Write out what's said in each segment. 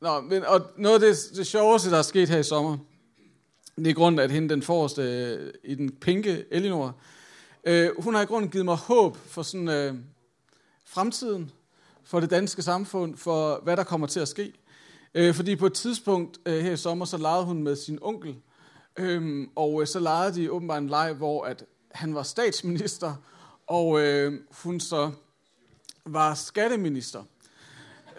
Nå, men, og noget af det, det sjoveste, der er sket her i sommer, det er grund at hende den forreste øh, i den pinke, Elinor, øh, hun har i grunden givet mig håb for sådan øh, fremtiden, for det danske samfund, for hvad der kommer til at ske. Øh, fordi på et tidspunkt øh, her i sommer, så legede hun med sin onkel, øh, og øh, så legede de åbenbart en leg, hvor at han var statsminister, og øh, hun så var skatteminister.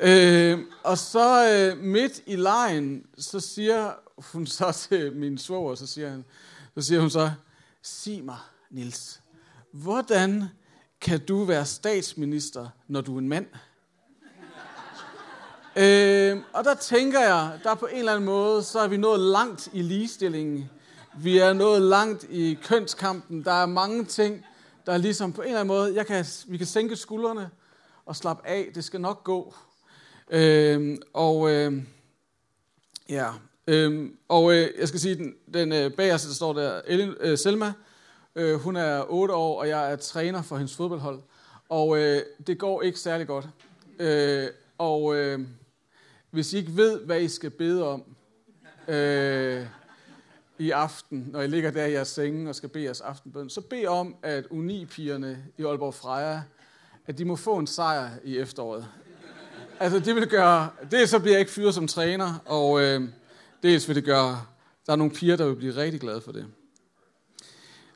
Øh, og så øh, midt i lejen, så siger hun så til min svoger, så siger, han, så siger hun så, sig mig, Nils, hvordan kan du være statsminister, når du er en mand? øh, og der tænker jeg, der på en eller anden måde, så er vi nået langt i ligestillingen. Vi er nået langt i kønskampen. Der er mange ting, der er ligesom på en eller anden måde, jeg kan, vi kan sænke skuldrene og slappe af. Det skal nok gå. Øh, og øh, ja, øh, og øh, jeg skal sige, den, den øh, bagerste, der står der, Ellen, øh, Selma, øh, hun er 8 år, og jeg er træner for hendes fodboldhold. Og øh, det går ikke særlig godt. Øh, og øh, hvis I ikke ved, hvad I skal bede om øh, i aften, når I ligger der i jeres senge og skal bede jeres aftenbøn, så bed om, at unipigerne i Aalborg Freja, at de må få en sejr i efteråret. Altså, det vil gøre... Det så bliver jeg ikke fyret som træner, og øh, dels vil det gøre... Der er nogle piger, der vil blive rigtig glade for det.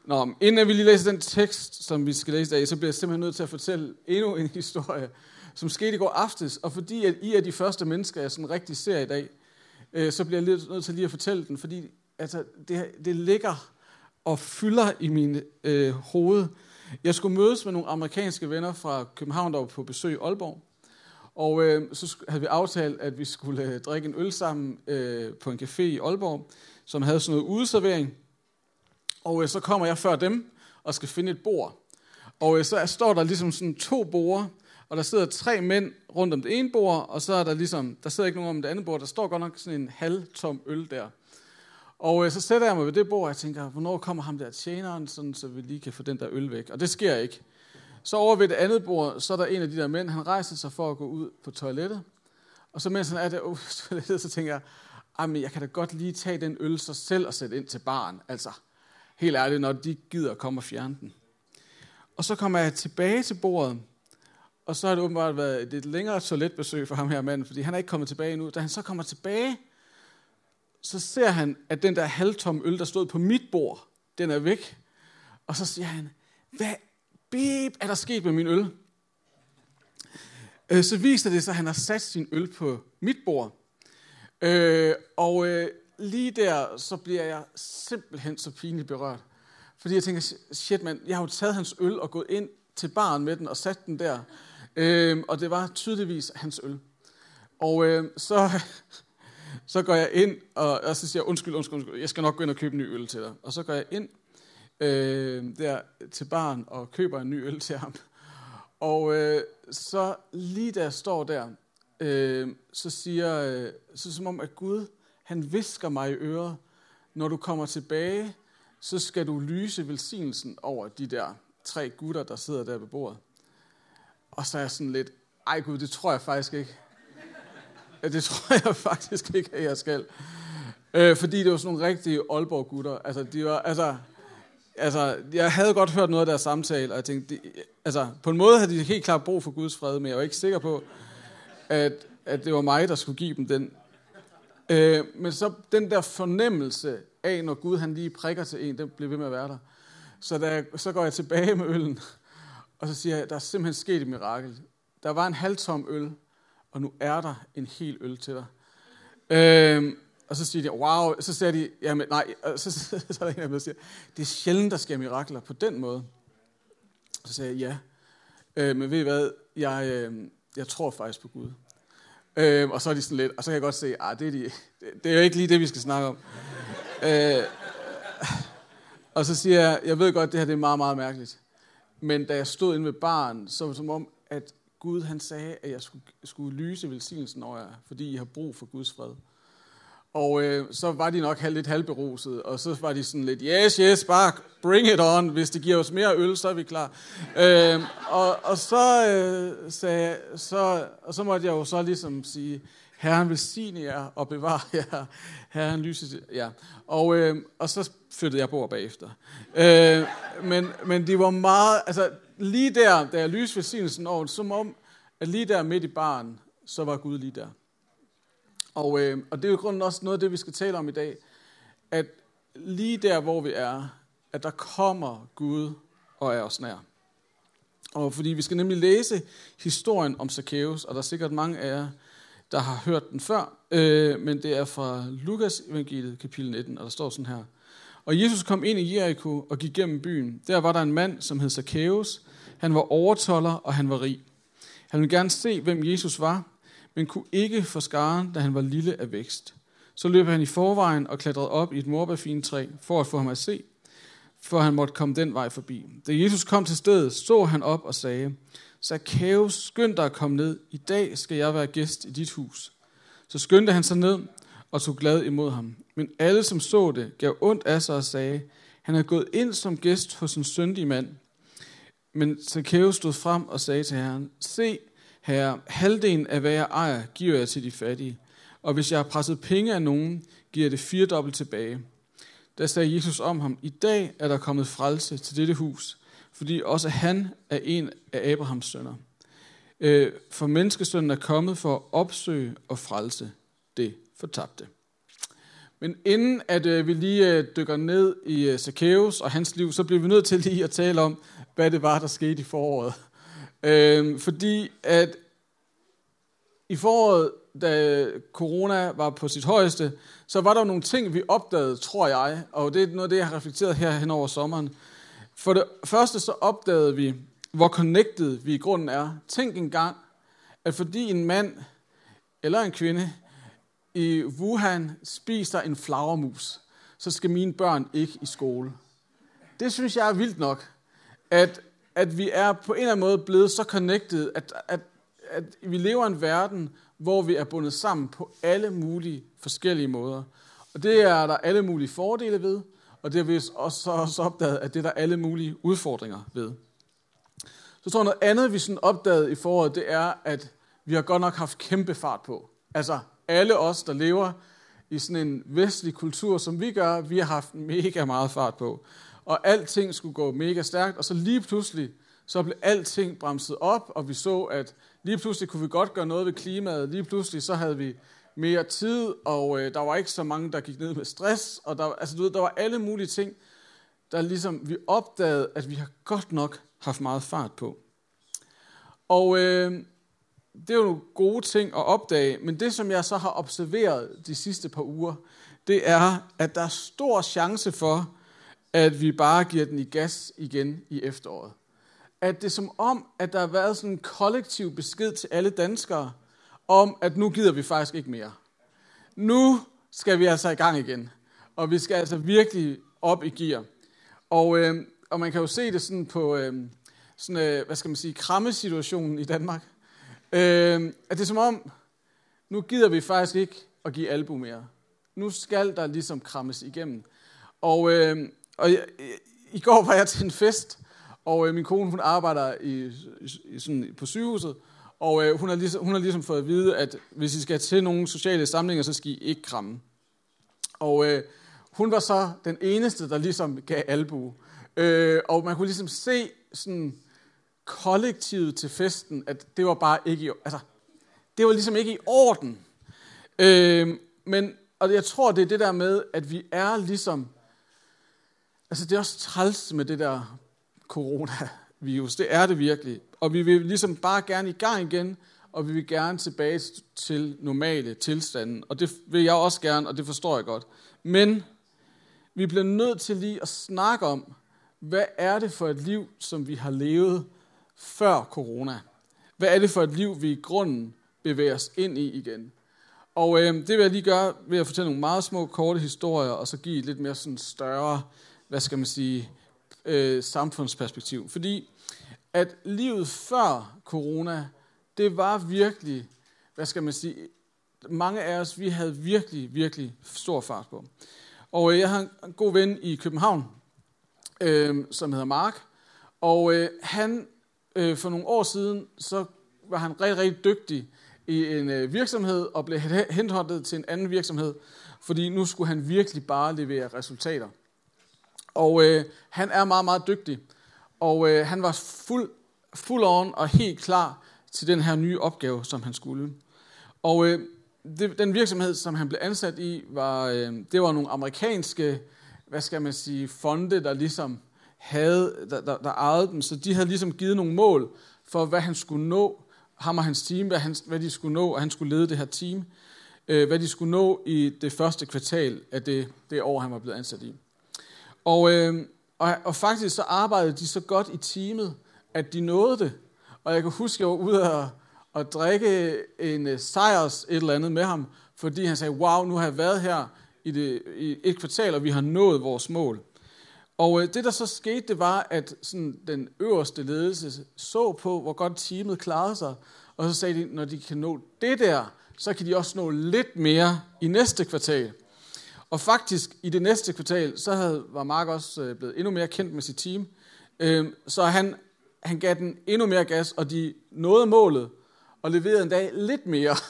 Nå, inden vi lige læser den tekst, som vi skal læse i dag, så bliver jeg simpelthen nødt til at fortælle endnu en historie, som skete i går aftes. Og fordi at I er de første mennesker, jeg sådan rigtig ser i dag, øh, så bliver jeg nødt til lige at fortælle den, fordi altså, det, det ligger og fylder i min øh, hoved. Jeg skulle mødes med nogle amerikanske venner fra København, der var på besøg i Aalborg. Og øh, så havde vi aftalt, at vi skulle øh, drikke en øl sammen øh, på en café i Aalborg, som havde sådan noget udservering. Og øh, så kommer jeg før dem og skal finde et bord. Og øh, så står der ligesom sådan to borde, og der sidder tre mænd rundt om det ene bord, og så er der ligesom, der sidder ikke nogen om det andet bord, der står godt nok sådan en halvtom øl der. Og øh, så sætter jeg mig ved det bord, og jeg tænker, hvornår kommer ham der tjeneren, sådan, så vi lige kan få den der øl væk. Og det sker ikke. Så over ved det andet bord, så er der en af de der mænd, han rejser sig for at gå ud på toilettet. Og så mens han er der på toilettet, så tænker jeg, ah, men jeg kan da godt lige tage den øl sig selv og sætte ind til baren. Altså, helt ærligt, når de gider at komme og fjerne den. Og så kommer jeg tilbage til bordet, og så har det åbenbart været et lidt længere toiletbesøg for ham her manden, fordi han er ikke kommet tilbage endnu. Da han så kommer tilbage, så ser han, at den der halvtomme øl, der stod på mit bord, den er væk. Og så siger han, hvad bip, er der sket med min øl? Øh, så viser det sig, at han har sat sin øl på mit bord. Øh, og øh, lige der, så bliver jeg simpelthen så pinligt berørt. Fordi jeg tænker, shit mand, jeg har jo taget hans øl og gået ind til baren med den og sat den der. Øh, og det var tydeligvis hans øl. Og øh, så, så går jeg ind, og, og så siger jeg, undskyld, undskyld, undskyld, jeg skal nok gå ind og købe en ny øl til dig. Og så går jeg ind øh, der til barn og køber en ny øl til ham. Og øh, så lige da jeg står der, øh, så siger, øh, så som om at Gud, han visker mig i øret, når du kommer tilbage, så skal du lyse velsignelsen over de der tre gutter, der sidder der ved bordet. Og så er jeg sådan lidt, ej Gud, det tror jeg faktisk ikke. Det tror jeg faktisk ikke, at jeg skal. Øh, fordi det var sådan nogle rigtige Aalborg-gutter. Altså, de var, altså, altså, jeg havde godt hørt noget af deres samtale, og jeg tænkte, de, altså, på en måde havde de helt klart brug for Guds fred, men jeg var ikke sikker på, at, at det var mig, der skulle give dem den. Øh, men så den der fornemmelse af, når Gud han lige prikker til en, den blev ved med at være der. Så, da jeg, så går jeg tilbage med øllen, og så siger jeg, der er simpelthen sket et mirakel. Der var en halvtom øl, og nu er der en hel øl til dig. Øh, og så siger de, wow, så siger de, jamen nej, og så, så, så er der en af dem, der siger, det er sjældent, der sker mirakler på den måde. Så siger jeg, ja, øh, men ved I hvad, jeg, øh, jeg tror faktisk på Gud. Øh, og så er de sådan lidt, og så kan jeg godt se, ah, det, er de, det er jo ikke lige det, vi skal snakke om. øh, og så siger jeg, jeg ved godt, det her det er meget, meget mærkeligt. Men da jeg stod inde ved baren, så var det som om, at Gud han sagde, at jeg skulle, skulle lyse velsignelsen over jer, fordi I har brug for Guds fred. Og øh, så var de nok lidt halvberuset, og så var de sådan lidt, yes, yes, bare bring it on, hvis det giver os mere øl, så er vi klar. øh, og, og så, øh, sagde, så, og så måtte jeg jo så ligesom sige, Herren velsigne jer og bevare jer. Herren lyser ja. Og, øh, og så flyttede jeg bord bagefter. Øh, men, men det var meget, altså lige der, da jeg lyste velsignelsen over, som om, at lige der midt i baren, så var Gud lige der. Og, øh, og det er jo grunden også noget af det, vi skal tale om i dag, at lige der, hvor vi er, at der kommer Gud og er os nær. Og fordi vi skal nemlig læse historien om Zacchaeus, og der er sikkert mange af jer, der har hørt den før, øh, men det er fra Lukas evangeliet, kapitel 19, og der står sådan her. Og Jesus kom ind i Jericho og gik gennem byen. Der var der en mand, som hed Zacchaeus. Han var overtoller, og han var rig. Han ville gerne se, hvem Jesus var, men kunne ikke få skaren, da han var lille af vækst. Så løb han i forvejen og klatrede op i et morbærfintræ for at få ham at se, for han måtte komme den vej forbi. Da Jesus kom til stedet, så han op og sagde, Zacchaeus, skynd dig at komme ned. I dag skal jeg være gæst i dit hus. Så skyndte han sig ned og tog glad imod ham. Men alle, som så det, gav ondt af sig og sagde, han er gået ind som gæst hos en syndig mand. Men Zacchaeus stod frem og sagde til Herren, Se, herre, halvdelen af hvad jeg ejer, giver jeg til de fattige. Og hvis jeg har presset penge af nogen, giver jeg det firedobbelt tilbage. Der sagde Jesus om ham, i dag er der kommet frelse til dette hus, fordi også han er en af Abrahams sønner. Øh, for menneskesønnen er kommet for at opsøge og frelse det fortabte. Men inden at øh, vi lige øh, dykker ned i Zacchaeus og hans liv, så bliver vi nødt til lige at tale om, hvad det var, der skete i foråret. Øhm, fordi at i foråret, da corona var på sit højeste, så var der nogle ting, vi opdagede, tror jeg, og det er noget af det, jeg har reflekteret her hen over sommeren. For det første så opdagede vi, hvor connected vi i grunden er. Tænk engang, at fordi en mand eller en kvinde i Wuhan spiser en flagermus, så skal mine børn ikke i skole. Det synes jeg er vildt nok, at, at vi er på en eller anden måde blevet så connected, at, at, at vi lever i en verden, hvor vi er bundet sammen på alle mulige forskellige måder. Og det er der alle mulige fordele ved, og det har vi også, også opdaget, at det er der alle mulige udfordringer ved. Så tror jeg noget andet, vi sådan opdagede i foråret, det er, at vi har godt nok haft kæmpe fart på. Altså alle os, der lever i sådan en vestlig kultur, som vi gør, vi har haft mega meget fart på. Og alting skulle gå mega stærkt, og så lige pludselig, så blev alting bremset op, og vi så, at lige pludselig kunne vi godt gøre noget ved klimaet. Lige pludselig så havde vi mere tid, og øh, der var ikke så mange, der gik ned med stress, og der, altså, du ved, der var alle mulige ting, der ligesom vi opdagede, at vi har godt nok haft meget fart på. Og øh, det er jo nogle gode ting at opdage, men det, som jeg så har observeret de sidste par uger, det er, at der er stor chance for, at vi bare giver den i gas igen i efteråret. At det er som om, at der har været sådan en kollektiv besked til alle danskere, om, at nu gider vi faktisk ikke mere. Nu skal vi altså i gang igen. Og vi skal altså virkelig op i gear. Og, øh, og man kan jo se det sådan på, øh, sådan, øh, hvad skal man sige, krammesituationen i Danmark. Øh, at det er som om, nu gider vi faktisk ikke at give albu mere. Nu skal der ligesom krammes igennem. Og, øh, og i, i går var jeg til en fest, og øh, min kone hun arbejder i, i, sådan, på sygehuset, og øh, hun, har ligesom, hun har ligesom fået at vide, at hvis I skal til nogle sociale samlinger, så skal I ikke kramme. Og øh, hun var så den eneste, der ligesom gav albu. Øh, og man kunne ligesom se sådan kollektivet til festen, at det var bare ikke i, altså, det var ligesom ikke i orden. Øh, men, og jeg tror, det er det der med, at vi er ligesom, altså det er også træls med det der coronavirus, det er det virkelig. Og vi vil ligesom bare gerne i gang igen, og vi vil gerne tilbage til normale tilstanden. Og det vil jeg også gerne, og det forstår jeg godt. Men vi bliver nødt til lige at snakke om, hvad er det for et liv, som vi har levet før corona? Hvad er det for et liv, vi i grunden bevæger os ind i igen? Og øh, det vil jeg lige gøre ved at fortælle nogle meget små, korte historier, og så give et lidt mere sådan større, hvad skal man sige, øh, samfundsperspektiv. Fordi at livet før corona, det var virkelig, hvad skal man sige, mange af os, vi havde virkelig, virkelig stor fart på. Og øh, jeg har en god ven i København, øh, som hedder Mark, og øh, han, øh, for nogle år siden, så var han rigtig, rigtig dygtig i en øh, virksomhed og blev hentet til en anden virksomhed, fordi nu skulle han virkelig bare levere resultater. Og øh, han er meget, meget dygtig. Og øh, han var fuld, fuld on og helt klar til den her nye opgave, som han skulle. Og øh, det, den virksomhed, som han blev ansat i, var, øh, det var nogle amerikanske, hvad skal man sige, fonde, der ligesom havde, der, der, der ejede dem. Så de havde ligesom givet nogle mål for, hvad han skulle nå, ham og hans team, hvad, han, hvad de skulle nå, og han skulle lede det her team, øh, hvad de skulle nå i det første kvartal af det, det år, han var blevet ansat i. Og, øh, og, og faktisk så arbejdede de så godt i teamet, at de nåede det. Og jeg kan huske, at jeg var ude og, og drikke en øh, uh, sejrs et eller andet med ham, fordi han sagde, wow, nu har jeg været her i, det, i et kvartal, og vi har nået vores mål. Og øh, det, der så skete, det var, at sådan, den øverste ledelse så på, hvor godt teamet klarede sig, og så sagde de, når de kan nå det der, så kan de også nå lidt mere i næste kvartal. Og faktisk i det næste kvartal, så havde, var Mark også øh, blevet endnu mere kendt med sit team. Øh, så han, han gav den endnu mere gas, og de nåede målet og leverede en dag lidt mere.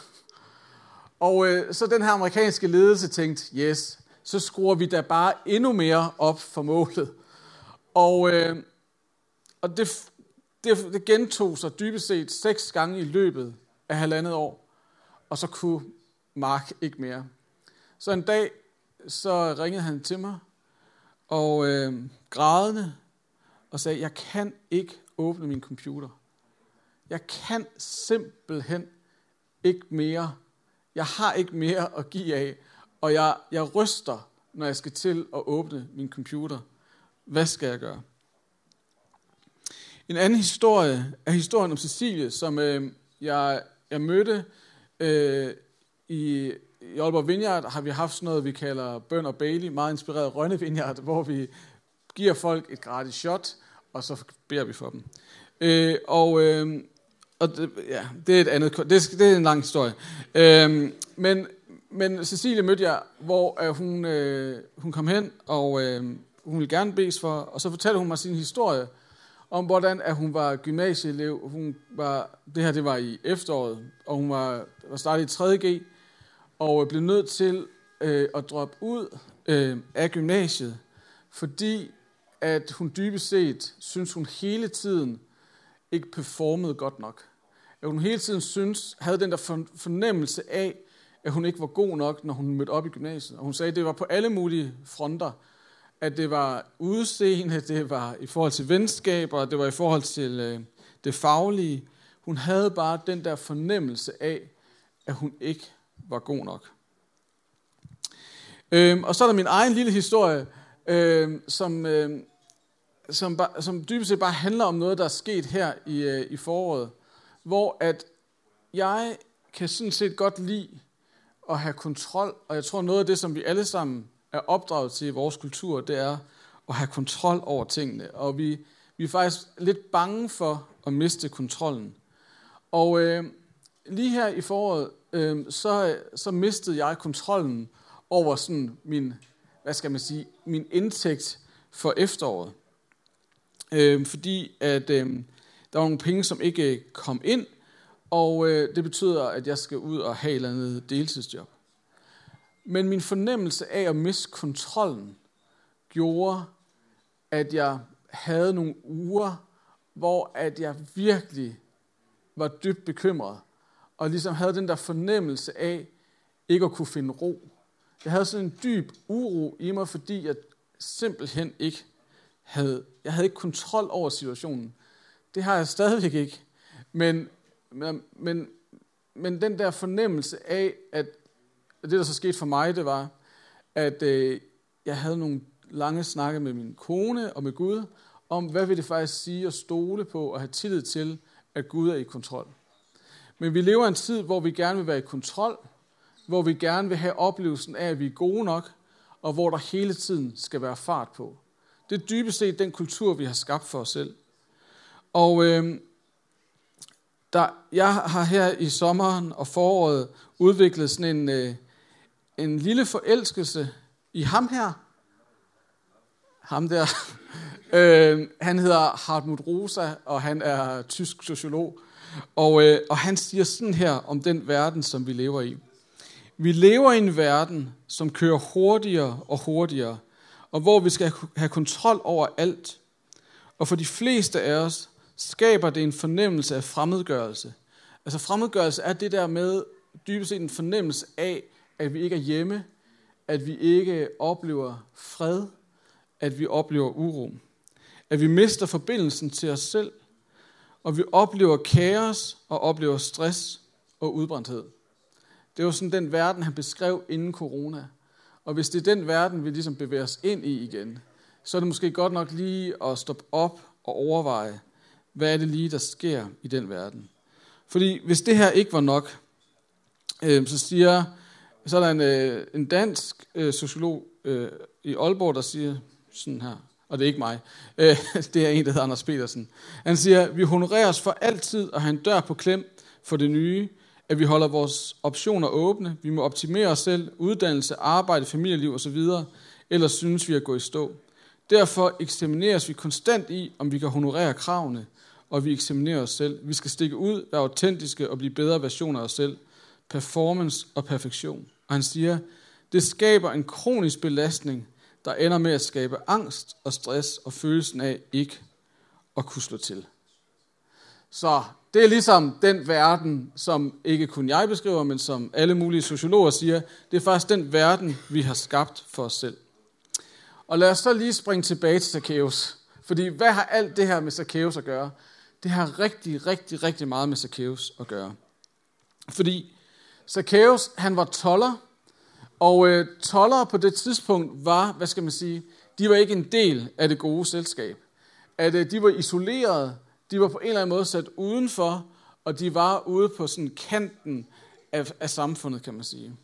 Og øh, så den her amerikanske ledelse tænkte, yes, så skruer vi da bare endnu mere op for målet. Og, øh, og det, det, det gentog sig dybest set seks gange i løbet af halvandet år, og så kunne Mark ikke mere. Så en dag, så ringede han til mig, og øh, grædende, og sagde, jeg kan ikke åbne min computer. Jeg kan simpelthen ikke mere. Jeg har ikke mere at give af og jeg, jeg ryster, når jeg skal til at åbne min computer. Hvad skal jeg gøre? En anden historie er historien om Cecilie, som øh, jeg, jeg mødte øh, i, i Aalborg Vineyard. Har vi haft sådan noget, vi kalder Bøn og Bailey, meget inspireret Rønne Vineyard, hvor vi giver folk et gratis shot, og så beder vi for dem. Øh, og øh, og det, ja, det er et andet, det, det er en lang historie. Øh, men men Cecilie mødte jeg, hvor øh, hun, øh, hun kom hen, og øh, hun ville gerne bes for, og så fortalte hun mig sin historie, om hvordan at hun var gymnasieelev. Hun var, det her det var i efteråret, og hun var, var startet i 3.G, og blev nødt til øh, at droppe ud øh, af gymnasiet, fordi at hun dybest set synes hun hele tiden ikke performede godt nok. At hun hele tiden synes, havde den der fornemmelse af, at hun ikke var god nok, når hun mødte op i gymnasiet. Og hun sagde, at det var på alle mulige fronter. At det var udseende, det var i forhold til venskaber, det var i forhold til øh, det faglige. Hun havde bare den der fornemmelse af, at hun ikke var god nok. Øhm, og så er der min egen lille historie, øhm, som, øhm, som, som dybest set bare handler om noget, der er sket her i, øh, i foråret, hvor at jeg kan sådan set godt lide at have kontrol, og jeg tror noget af det, som vi alle sammen er opdraget til i vores kultur, det er at have kontrol over tingene. Og vi, vi er faktisk lidt bange for at miste kontrollen. Og øh, lige her i foråret, øh, så, så mistede jeg kontrollen over sådan min, hvad skal man sige, min indtægt for efteråret. Øh, fordi at øh, der var nogle penge, som ikke kom ind, og øh, det betyder, at jeg skal ud og have et eller andet deltidsjob. Men min fornemmelse af at miste kontrollen gjorde, at jeg havde nogle uger, hvor at jeg virkelig var dybt bekymret, og ligesom havde den der fornemmelse af ikke at kunne finde ro. Jeg havde sådan en dyb uro i mig, fordi jeg simpelthen ikke havde, jeg havde ikke kontrol over situationen. Det har jeg stadigvæk ikke. Men men, men, men den der fornemmelse af, at det, der så skete for mig, det var, at øh, jeg havde nogle lange snakke med min kone og med Gud, om hvad vil det faktisk sige at stole på og have tillid til, at Gud er i kontrol. Men vi lever i en tid, hvor vi gerne vil være i kontrol, hvor vi gerne vil have oplevelsen af, at vi er gode nok, og hvor der hele tiden skal være fart på. Det er dybest set den kultur, vi har skabt for os selv. Og øh, der, jeg har her i sommeren og foråret udviklet sådan en, øh, en lille forelskelse i ham her. Ham der. øh, han hedder Hartmut Rosa, og han er tysk sociolog. Og, øh, og han siger sådan her om den verden, som vi lever i. Vi lever i en verden, som kører hurtigere og hurtigere, og hvor vi skal have kontrol over alt. Og for de fleste af os skaber det en fornemmelse af fremmedgørelse. Altså fremmedgørelse er det der med dybest set en fornemmelse af, at vi ikke er hjemme, at vi ikke oplever fred, at vi oplever uro, at vi mister forbindelsen til os selv, og vi oplever kaos og oplever stress og udbrændthed. Det var sådan den verden, han beskrev inden corona. Og hvis det er den verden, vi ligesom bevæger os ind i igen, så er det måske godt nok lige at stoppe op og overveje, hvad er det lige, der sker i den verden. Fordi hvis det her ikke var nok, øh, så siger, så er der en, øh, en dansk øh, sociolog øh, i Aalborg, der siger sådan her, og det er ikke mig, øh, det er en, der hedder Anders Petersen. Han siger, vi honoreres for altid at have en dør på klem for det nye, at vi holder vores optioner åbne, vi må optimere os selv, uddannelse, arbejde, familieliv osv., ellers synes vi at gå i stå. Derfor eksamineres vi konstant i, om vi kan honorere kravene, og vi eksaminerer os selv. Vi skal stikke ud, være autentiske og blive bedre versioner af os selv. Performance og perfektion. Og han siger, det skaber en kronisk belastning, der ender med at skabe angst og stress og følelsen af ikke at kunne slå til. Så det er ligesom den verden, som ikke kun jeg beskriver, men som alle mulige sociologer siger, det er faktisk den verden, vi har skabt for os selv. Og lad os så lige springe tilbage til Zacchaeus. Fordi hvad har alt det her med Zacchaeus at gøre? Det har rigtig, rigtig, rigtig meget med Zacchaeus at gøre. Fordi Zacchaeus, han var toller, og øh, toller på det tidspunkt var, hvad skal man sige, de var ikke en del af det gode selskab. At øh, de var isoleret, de var på en eller anden måde sat udenfor, og de var ude på sådan kanten af, af samfundet, kan man sige.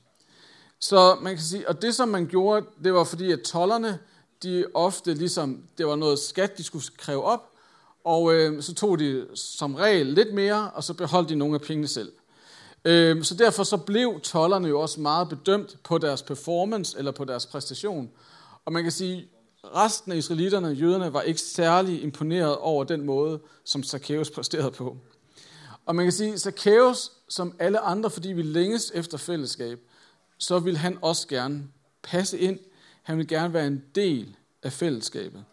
Så man kan sige, og det som man gjorde, det var fordi, at tollerne, de ofte ligesom, det var noget skat, de skulle kræve op, og øh, så tog de som regel lidt mere, og så beholdt de nogle af pengene selv. Øh, så derfor så blev tollerne jo også meget bedømt på deres performance, eller på deres præstation. Og man kan sige, resten af israelitterne, jøderne, var ikke særlig imponeret over den måde, som Zacchaeus præsterede på. Og man kan sige, Zacchaeus, som alle andre, fordi vi længes efter fællesskab, så vil han også gerne passe ind. Han vil gerne være en del af fællesskabet.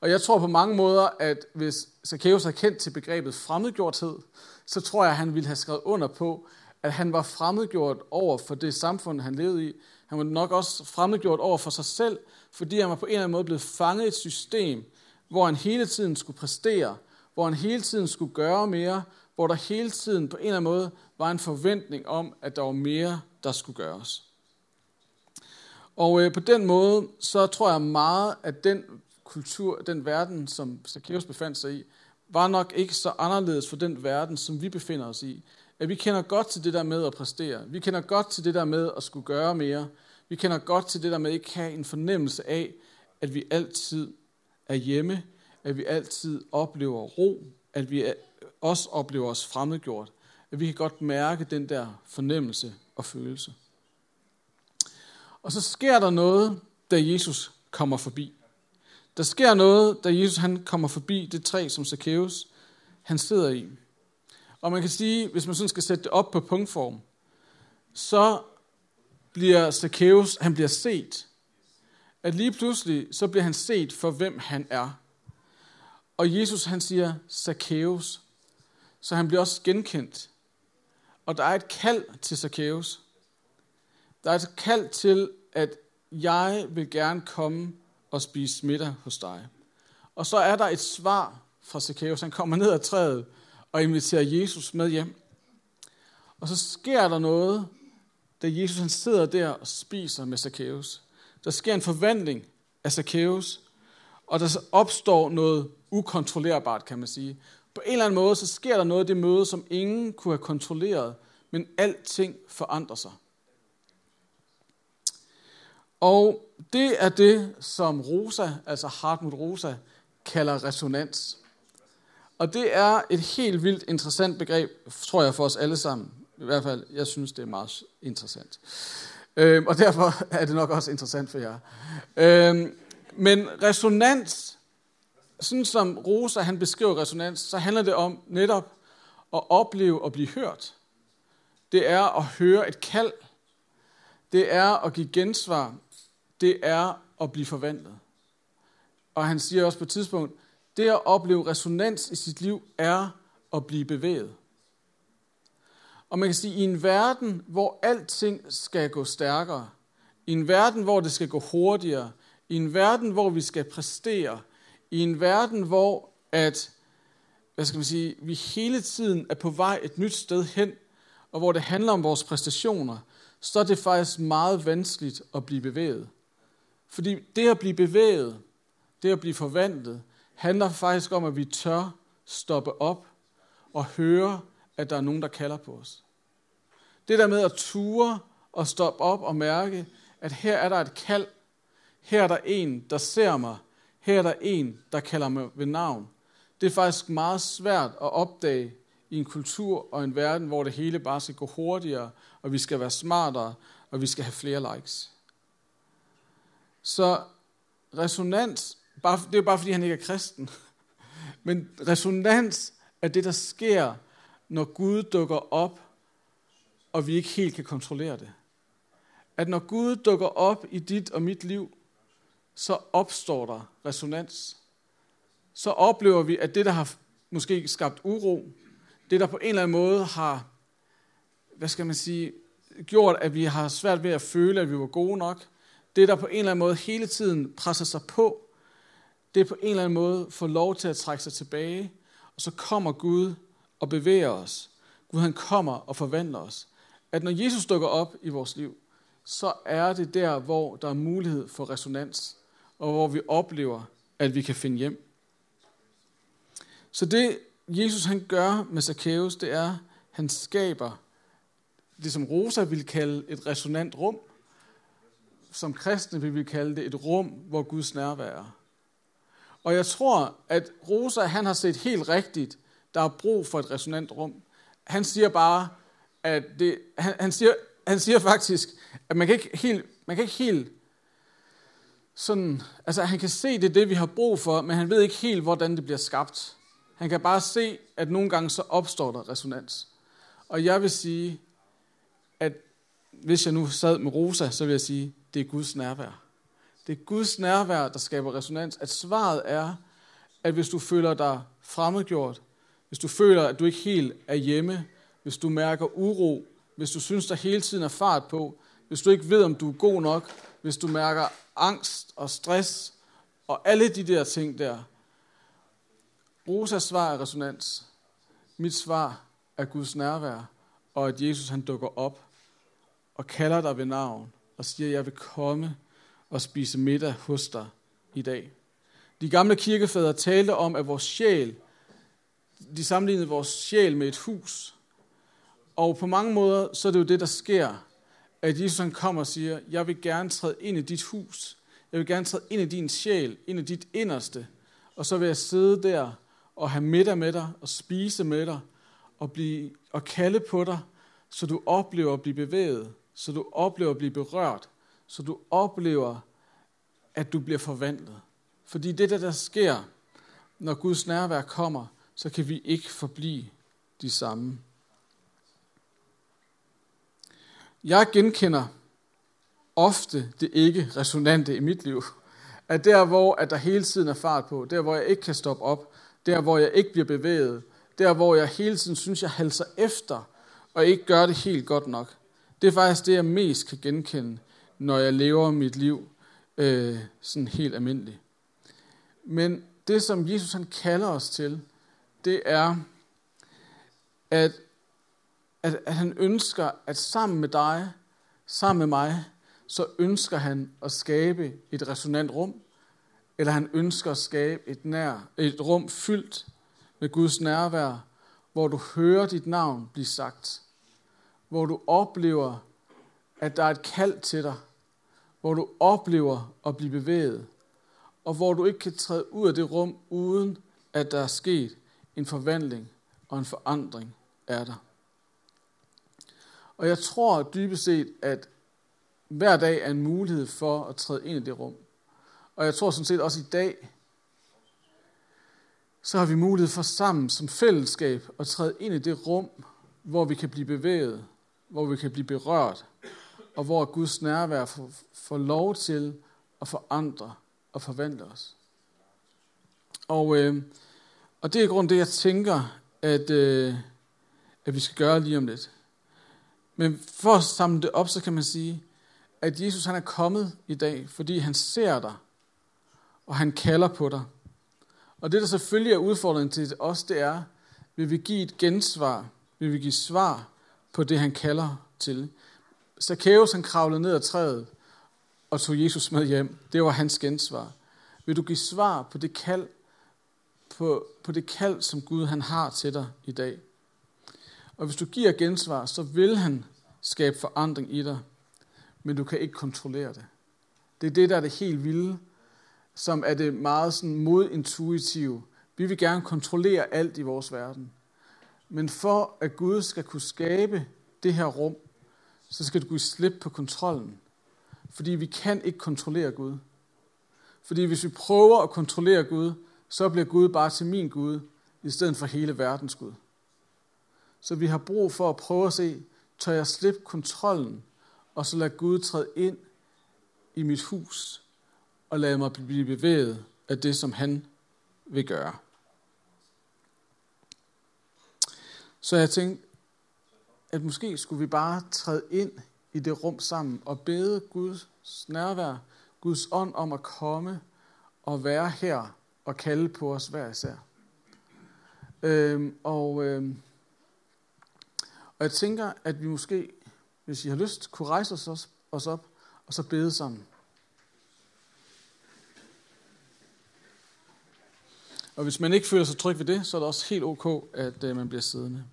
Og jeg tror på mange måder, at hvis Zacchaeus har kendt til begrebet fremmedgjorthed, så tror jeg, at han ville have skrevet under på, at han var fremmedgjort over for det samfund, han levede i. Han var nok også fremmedgjort over for sig selv, fordi han var på en eller anden måde blevet fanget i et system, hvor han hele tiden skulle præstere, hvor han hele tiden skulle gøre mere, hvor der hele tiden på en eller anden måde var en forventning om, at der var mere, der skulle gøres. Og øh, på den måde, så tror jeg meget, at den kultur, den verden, som Zacchaeus befandt sig i, var nok ikke så anderledes for den verden, som vi befinder os i. At vi kender godt til det der med at præstere. Vi kender godt til det der med at skulle gøre mere. Vi kender godt til det der med at ikke have en fornemmelse af, at vi altid er hjemme, at vi altid oplever ro, at vi også oplever os fremmedgjort. At vi kan godt mærke den der fornemmelse og følelse. Og så sker der noget, da Jesus kommer forbi. Der sker noget, da Jesus han kommer forbi det træ, som Zacchaeus han sidder i. Og man kan sige, hvis man sådan skal sætte det op på punktform, så bliver Zacchaeus, han bliver set. At lige pludselig, så bliver han set for, hvem han er. Og Jesus, han siger, Zacchaeus. Så han bliver også genkendt. Og der er et kald til Zacchaeus. Der er et kald til, at jeg vil gerne komme og spise middag hos dig. Og så er der et svar fra Zacchaeus. Han kommer ned ad træet og inviterer Jesus med hjem. Og så sker der noget, da Jesus han sidder der og spiser med Zacchaeus. Der sker en forvandling af Zacchaeus, og der opstår noget ukontrollerbart, kan man sige. På en eller anden måde, så sker der noget i det møde, som ingen kunne have kontrolleret, men alting forandrer sig. Og det er det, som Rosa, altså Hartmut Rosa, kalder resonans. Og det er et helt vildt interessant begreb, tror jeg, for os alle sammen. I hvert fald, jeg synes, det er meget interessant. Øhm, og derfor er det nok også interessant for jer. Øhm, men resonans, sådan som Rosa han beskriver resonans, så handler det om netop at opleve at blive hørt. Det er at høre et kald. Det er at give gensvar. Det er at blive forvandlet. Og han siger også på et tidspunkt, det at opleve resonans i sit liv er at blive bevæget. Og man kan sige, at i en verden, hvor alting skal gå stærkere, i en verden, hvor det skal gå hurtigere, i en verden, hvor vi skal præstere, i en verden, hvor at, hvad skal man sige, vi hele tiden er på vej et nyt sted hen, og hvor det handler om vores præstationer, så er det faktisk meget vanskeligt at blive bevæget. Fordi det at blive bevæget, det at blive forvandlet, handler faktisk om, at vi tør stoppe op og høre, at der er nogen, der kalder på os. Det der med at ture og stoppe op og mærke, at her er der et kald. Her er der en, der ser mig. Her er der en, der kalder mig ved navn. Det er faktisk meget svært at opdage i en kultur og en verden, hvor det hele bare skal gå hurtigere, og vi skal være smartere, og vi skal have flere likes. Så resonans, bare, det er jo bare fordi han ikke er kristen, men resonans er det, der sker, når Gud dukker op, og vi ikke helt kan kontrollere det. At når Gud dukker op i dit og mit liv, så opstår der resonans. Så oplever vi, at det, der har måske skabt uro, det, der på en eller anden måde har, hvad skal man sige, gjort, at vi har svært ved at føle, at vi var gode nok, det, der på en eller anden måde hele tiden presser sig på, det på en eller anden måde får lov til at trække sig tilbage, og så kommer Gud og bevæger os. Gud han kommer og forvandler os. At når Jesus dukker op i vores liv, så er det der, hvor der er mulighed for resonans, og hvor vi oplever, at vi kan finde hjem. Så det, Jesus han gør med Zacchaeus, det er, han skaber det, som Rosa vil kalde et resonant rum. Som kristne vil vi kalde det et rum, hvor Guds nærvær er. Og jeg tror, at Rosa han har set helt rigtigt, der er brug for et resonant rum. Han siger bare, at det, han, han, siger, han siger faktisk, at man kan ikke helt, man kan ikke helt sådan, altså han kan se, det er det, vi har brug for, men han ved ikke helt, hvordan det bliver skabt. Han kan bare se, at nogle gange så opstår der resonans. Og jeg vil sige, at hvis jeg nu sad med Rosa, så vil jeg sige, det er Guds nærvær. Det er Guds nærvær, der skaber resonans. At svaret er, at hvis du føler dig fremmedgjort, hvis du føler, at du ikke helt er hjemme, hvis du mærker uro, hvis du synes, der hele tiden er fart på, hvis du ikke ved, om du er god nok, hvis du mærker angst og stress og alle de der ting der. Rosas svar er resonans. Mit svar er Guds nærvær, og at Jesus han dukker op og kalder dig ved navn og siger, jeg vil komme og spise middag hos dig i dag. De gamle kirkefædre talte om, at vores sjæl, de sammenlignede vores sjæl med et hus. Og på mange måder, så er det jo det, der sker, at Jesus han kommer og siger, jeg vil gerne træde ind i dit hus. Jeg vil gerne træde ind i din sjæl, ind i dit inderste. Og så vil jeg sidde der og have middag med dig, og spise med dig, og, blive, og kalde på dig, så du oplever at blive bevæget, så du oplever at blive berørt, så du oplever, at du bliver forvandlet. Fordi det, der, der sker, når Guds nærvær kommer, så kan vi ikke forblive de samme. Jeg genkender ofte det ikke resonante i mit liv. At der, hvor at der hele tiden er fart på, der, hvor jeg ikke kan stoppe op, der, hvor jeg ikke bliver bevæget, der, hvor jeg hele tiden synes, jeg halser efter, og ikke gør det helt godt nok, det er faktisk det, jeg mest kan genkende, når jeg lever mit liv øh, sådan helt almindeligt. Men det, som Jesus han kalder os til, det er, at, at, at han ønsker, at sammen med dig, sammen med mig, så ønsker han at skabe et resonant rum, eller han ønsker at skabe et, nær, et rum fyldt med Guds nærvær, hvor du hører dit navn blive sagt, hvor du oplever, at der er et kald til dig, hvor du oplever at blive bevæget, og hvor du ikke kan træde ud af det rum, uden at der er sket en forvandling og en forandring af dig. Og jeg tror dybest set, at hver dag er en mulighed for at træde ind i det rum. Og jeg tror sådan set også i dag, så har vi mulighed for sammen som fællesskab at træde ind i det rum, hvor vi kan blive bevæget, hvor vi kan blive berørt, og hvor Guds nærvær får, får lov til at forandre og forvandle os. Og, øh, og det er grund det, jeg tænker, at, øh, at vi skal gøre lige om lidt. Men for at samle det op, så kan man sige, at Jesus han er kommet i dag, fordi han ser dig, og han kalder på dig. Og det, der selvfølgelig er udfordringen til os, det er, vil vi give et gensvar, vil vi give svar på det, han kalder til. Zacchaeus, han kravlede ned ad træet og tog Jesus med hjem. Det var hans gensvar. Vil du give svar på det kald, på, på det kald, som Gud han har til dig i dag? Og hvis du giver gensvar, så vil han skabe forandring i dig, men du kan ikke kontrollere det. Det er det, der er det helt vilde, som er det meget sådan modintuitive. Vi vil gerne kontrollere alt i vores verden. Men for at Gud skal kunne skabe det her rum, så skal du give slip på kontrollen. Fordi vi kan ikke kontrollere Gud. Fordi hvis vi prøver at kontrollere Gud, så bliver Gud bare til min Gud, i stedet for hele verdens Gud. Så vi har brug for at prøve at se, tør jeg slippe kontrollen, og så lade Gud træde ind i mit hus, og lade mig blive bevæget af det, som han vil gøre. Så jeg tænkte, at måske skulle vi bare træde ind i det rum sammen og bede Guds nærvær, Guds ånd om at komme og være her og kalde på os hver især. Øhm, og, øhm, og jeg tænker, at vi måske, hvis I har lyst, kunne rejse os, os op og så bede sammen. Og hvis man ikke føler sig tryg ved det, så er det også helt ok, at øh, man bliver siddende.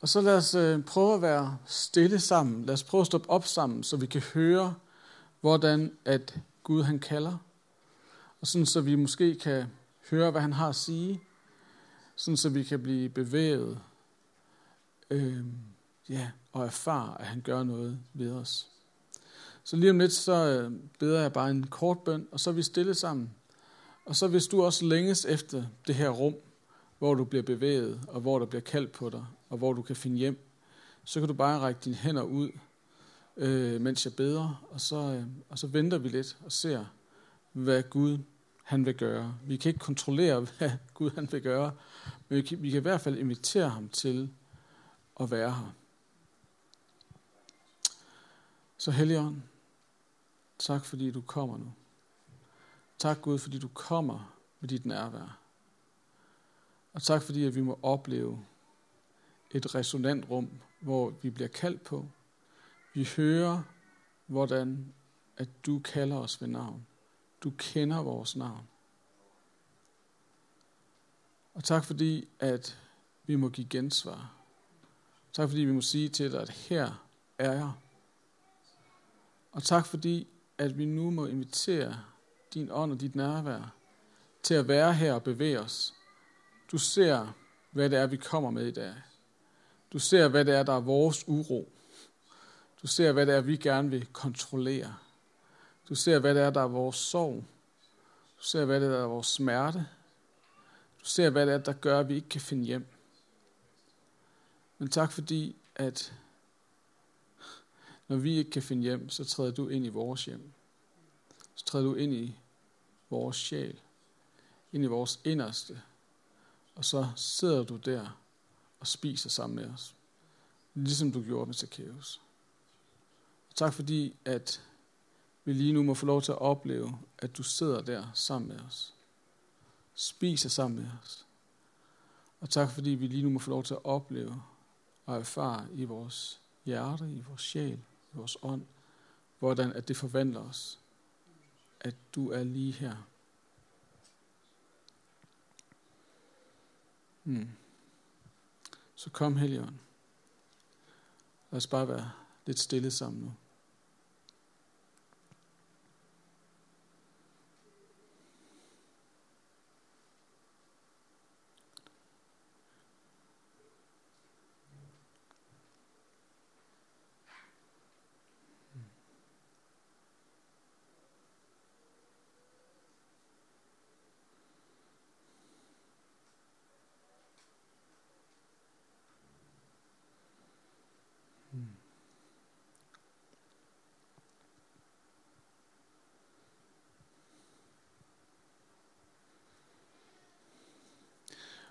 Og så lad os øh, prøve at være stille sammen. Lad os prøve at stoppe op sammen, så vi kan høre, hvordan at Gud han kalder. Og sådan så vi måske kan høre, hvad han har at sige. Sådan så vi kan blive bevæget øh, ja, og erfare, at han gør noget ved os. Så lige om lidt, så øh, beder jeg bare en kort bøn, og så er vi stille sammen. Og så hvis du også længes efter det her rum, hvor du bliver bevæget, og hvor der bliver kaldt på dig, og hvor du kan finde hjem, så kan du bare række dine hænder ud, øh, mens jeg beder, og så, øh, og så venter vi lidt og ser, hvad Gud han vil gøre. Vi kan ikke kontrollere, hvad Gud han vil gøre, men vi kan, vi kan i hvert fald invitere ham til at være her. Så Helligånd, tak fordi du kommer nu. Tak Gud, fordi du kommer med dit nærvær. Og tak fordi, at vi må opleve et resonant rum, hvor vi bliver kaldt på. Vi hører, hvordan at du kalder os ved navn. Du kender vores navn. Og tak fordi, at vi må give gensvar. Tak fordi vi må sige til dig, at her er jeg. Og tak fordi, at vi nu må invitere din ånd og dit nærvær til at være her og bevæge os. Du ser, hvad det er, vi kommer med i dag. Du ser, hvad det er, der er vores uro. Du ser, hvad det er, vi gerne vil kontrollere. Du ser, hvad det er, der er vores sorg. Du ser, hvad det er, der er vores smerte. Du ser, hvad det er, der gør, at vi ikke kan finde hjem. Men tak fordi, at når vi ikke kan finde hjem, så træder du ind i vores hjem. Så træder du ind i vores sjæl, ind i vores inderste, og så sidder du der og spiser sammen med os, ligesom du gjorde med Zacchaeus. Og tak fordi, at vi lige nu må få lov til at opleve, at du sidder der sammen med os. Spiser sammen med os. Og tak fordi vi lige nu må få lov til at opleve og erfare i vores hjerte, i vores sjæl, i vores ånd, hvordan at det forvandler os at du er lige her. Hmm. Så kom Helligånd. Lad os bare være lidt stille sammen nu.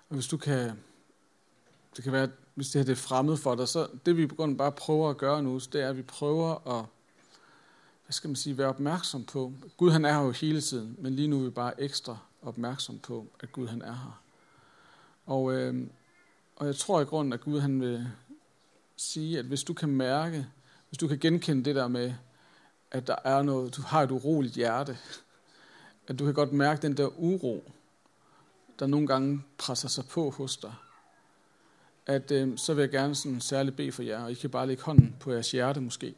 Og hvis du kan, det kan være, hvis det her det er fremmed for dig, så det vi på grund bare prøver at gøre nu, det er, at vi prøver at, hvad skal man sige, være opmærksom på. Gud han er her jo hele tiden, men lige nu er vi bare ekstra opmærksom på, at Gud han er her. Og, øh, og jeg tror i grunden, at Gud han vil sige, at hvis du kan mærke, hvis du kan genkende det der med, at der er noget, du har et uroligt hjerte, at du kan godt mærke den der uro, der nogle gange presser sig på hos dig, at øh, så vil jeg gerne sådan særligt bede for jer, og I kan bare lægge hånden på jeres hjerte måske.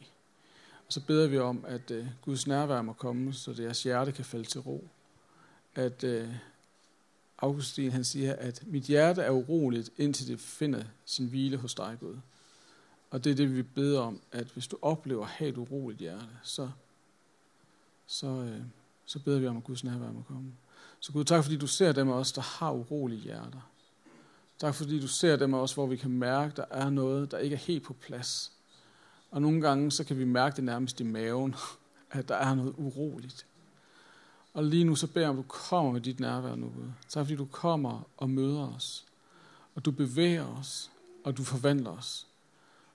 Og så beder vi om, at øh, Guds nærvær må komme, så det jeres hjerte kan falde til ro. At øh, Augustin han siger, at mit hjerte er uroligt, indtil det finder sin hvile hos dig, Gud. Og det er det, vi beder om, at hvis du oplever at have et uroligt hjerte, så, så, øh, så beder vi om, at Guds nærvær må komme. Så Gud, tak fordi du ser dem af os, der har urolige hjerter. Tak fordi du ser dem af os, hvor vi kan mærke, der er noget, der ikke er helt på plads. Og nogle gange, så kan vi mærke det nærmest i maven, at der er noget uroligt. Og lige nu så beder jeg om, at du kommer med dit nærvær nu, Gud. Tak fordi du kommer og møder os. Og du bevæger os, og du forvandler os.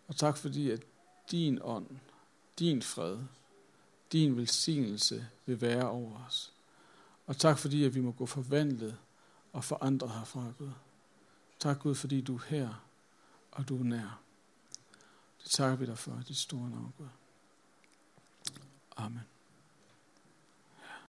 Og tak fordi, at din ånd, din fred, din velsignelse vil være over os. Og tak fordi, at vi må gå forvandlet og forandret herfra, Gud. Tak Gud, fordi du er her, og du er nær. Det takker vi dig for, dit store navn, Gud. Amen.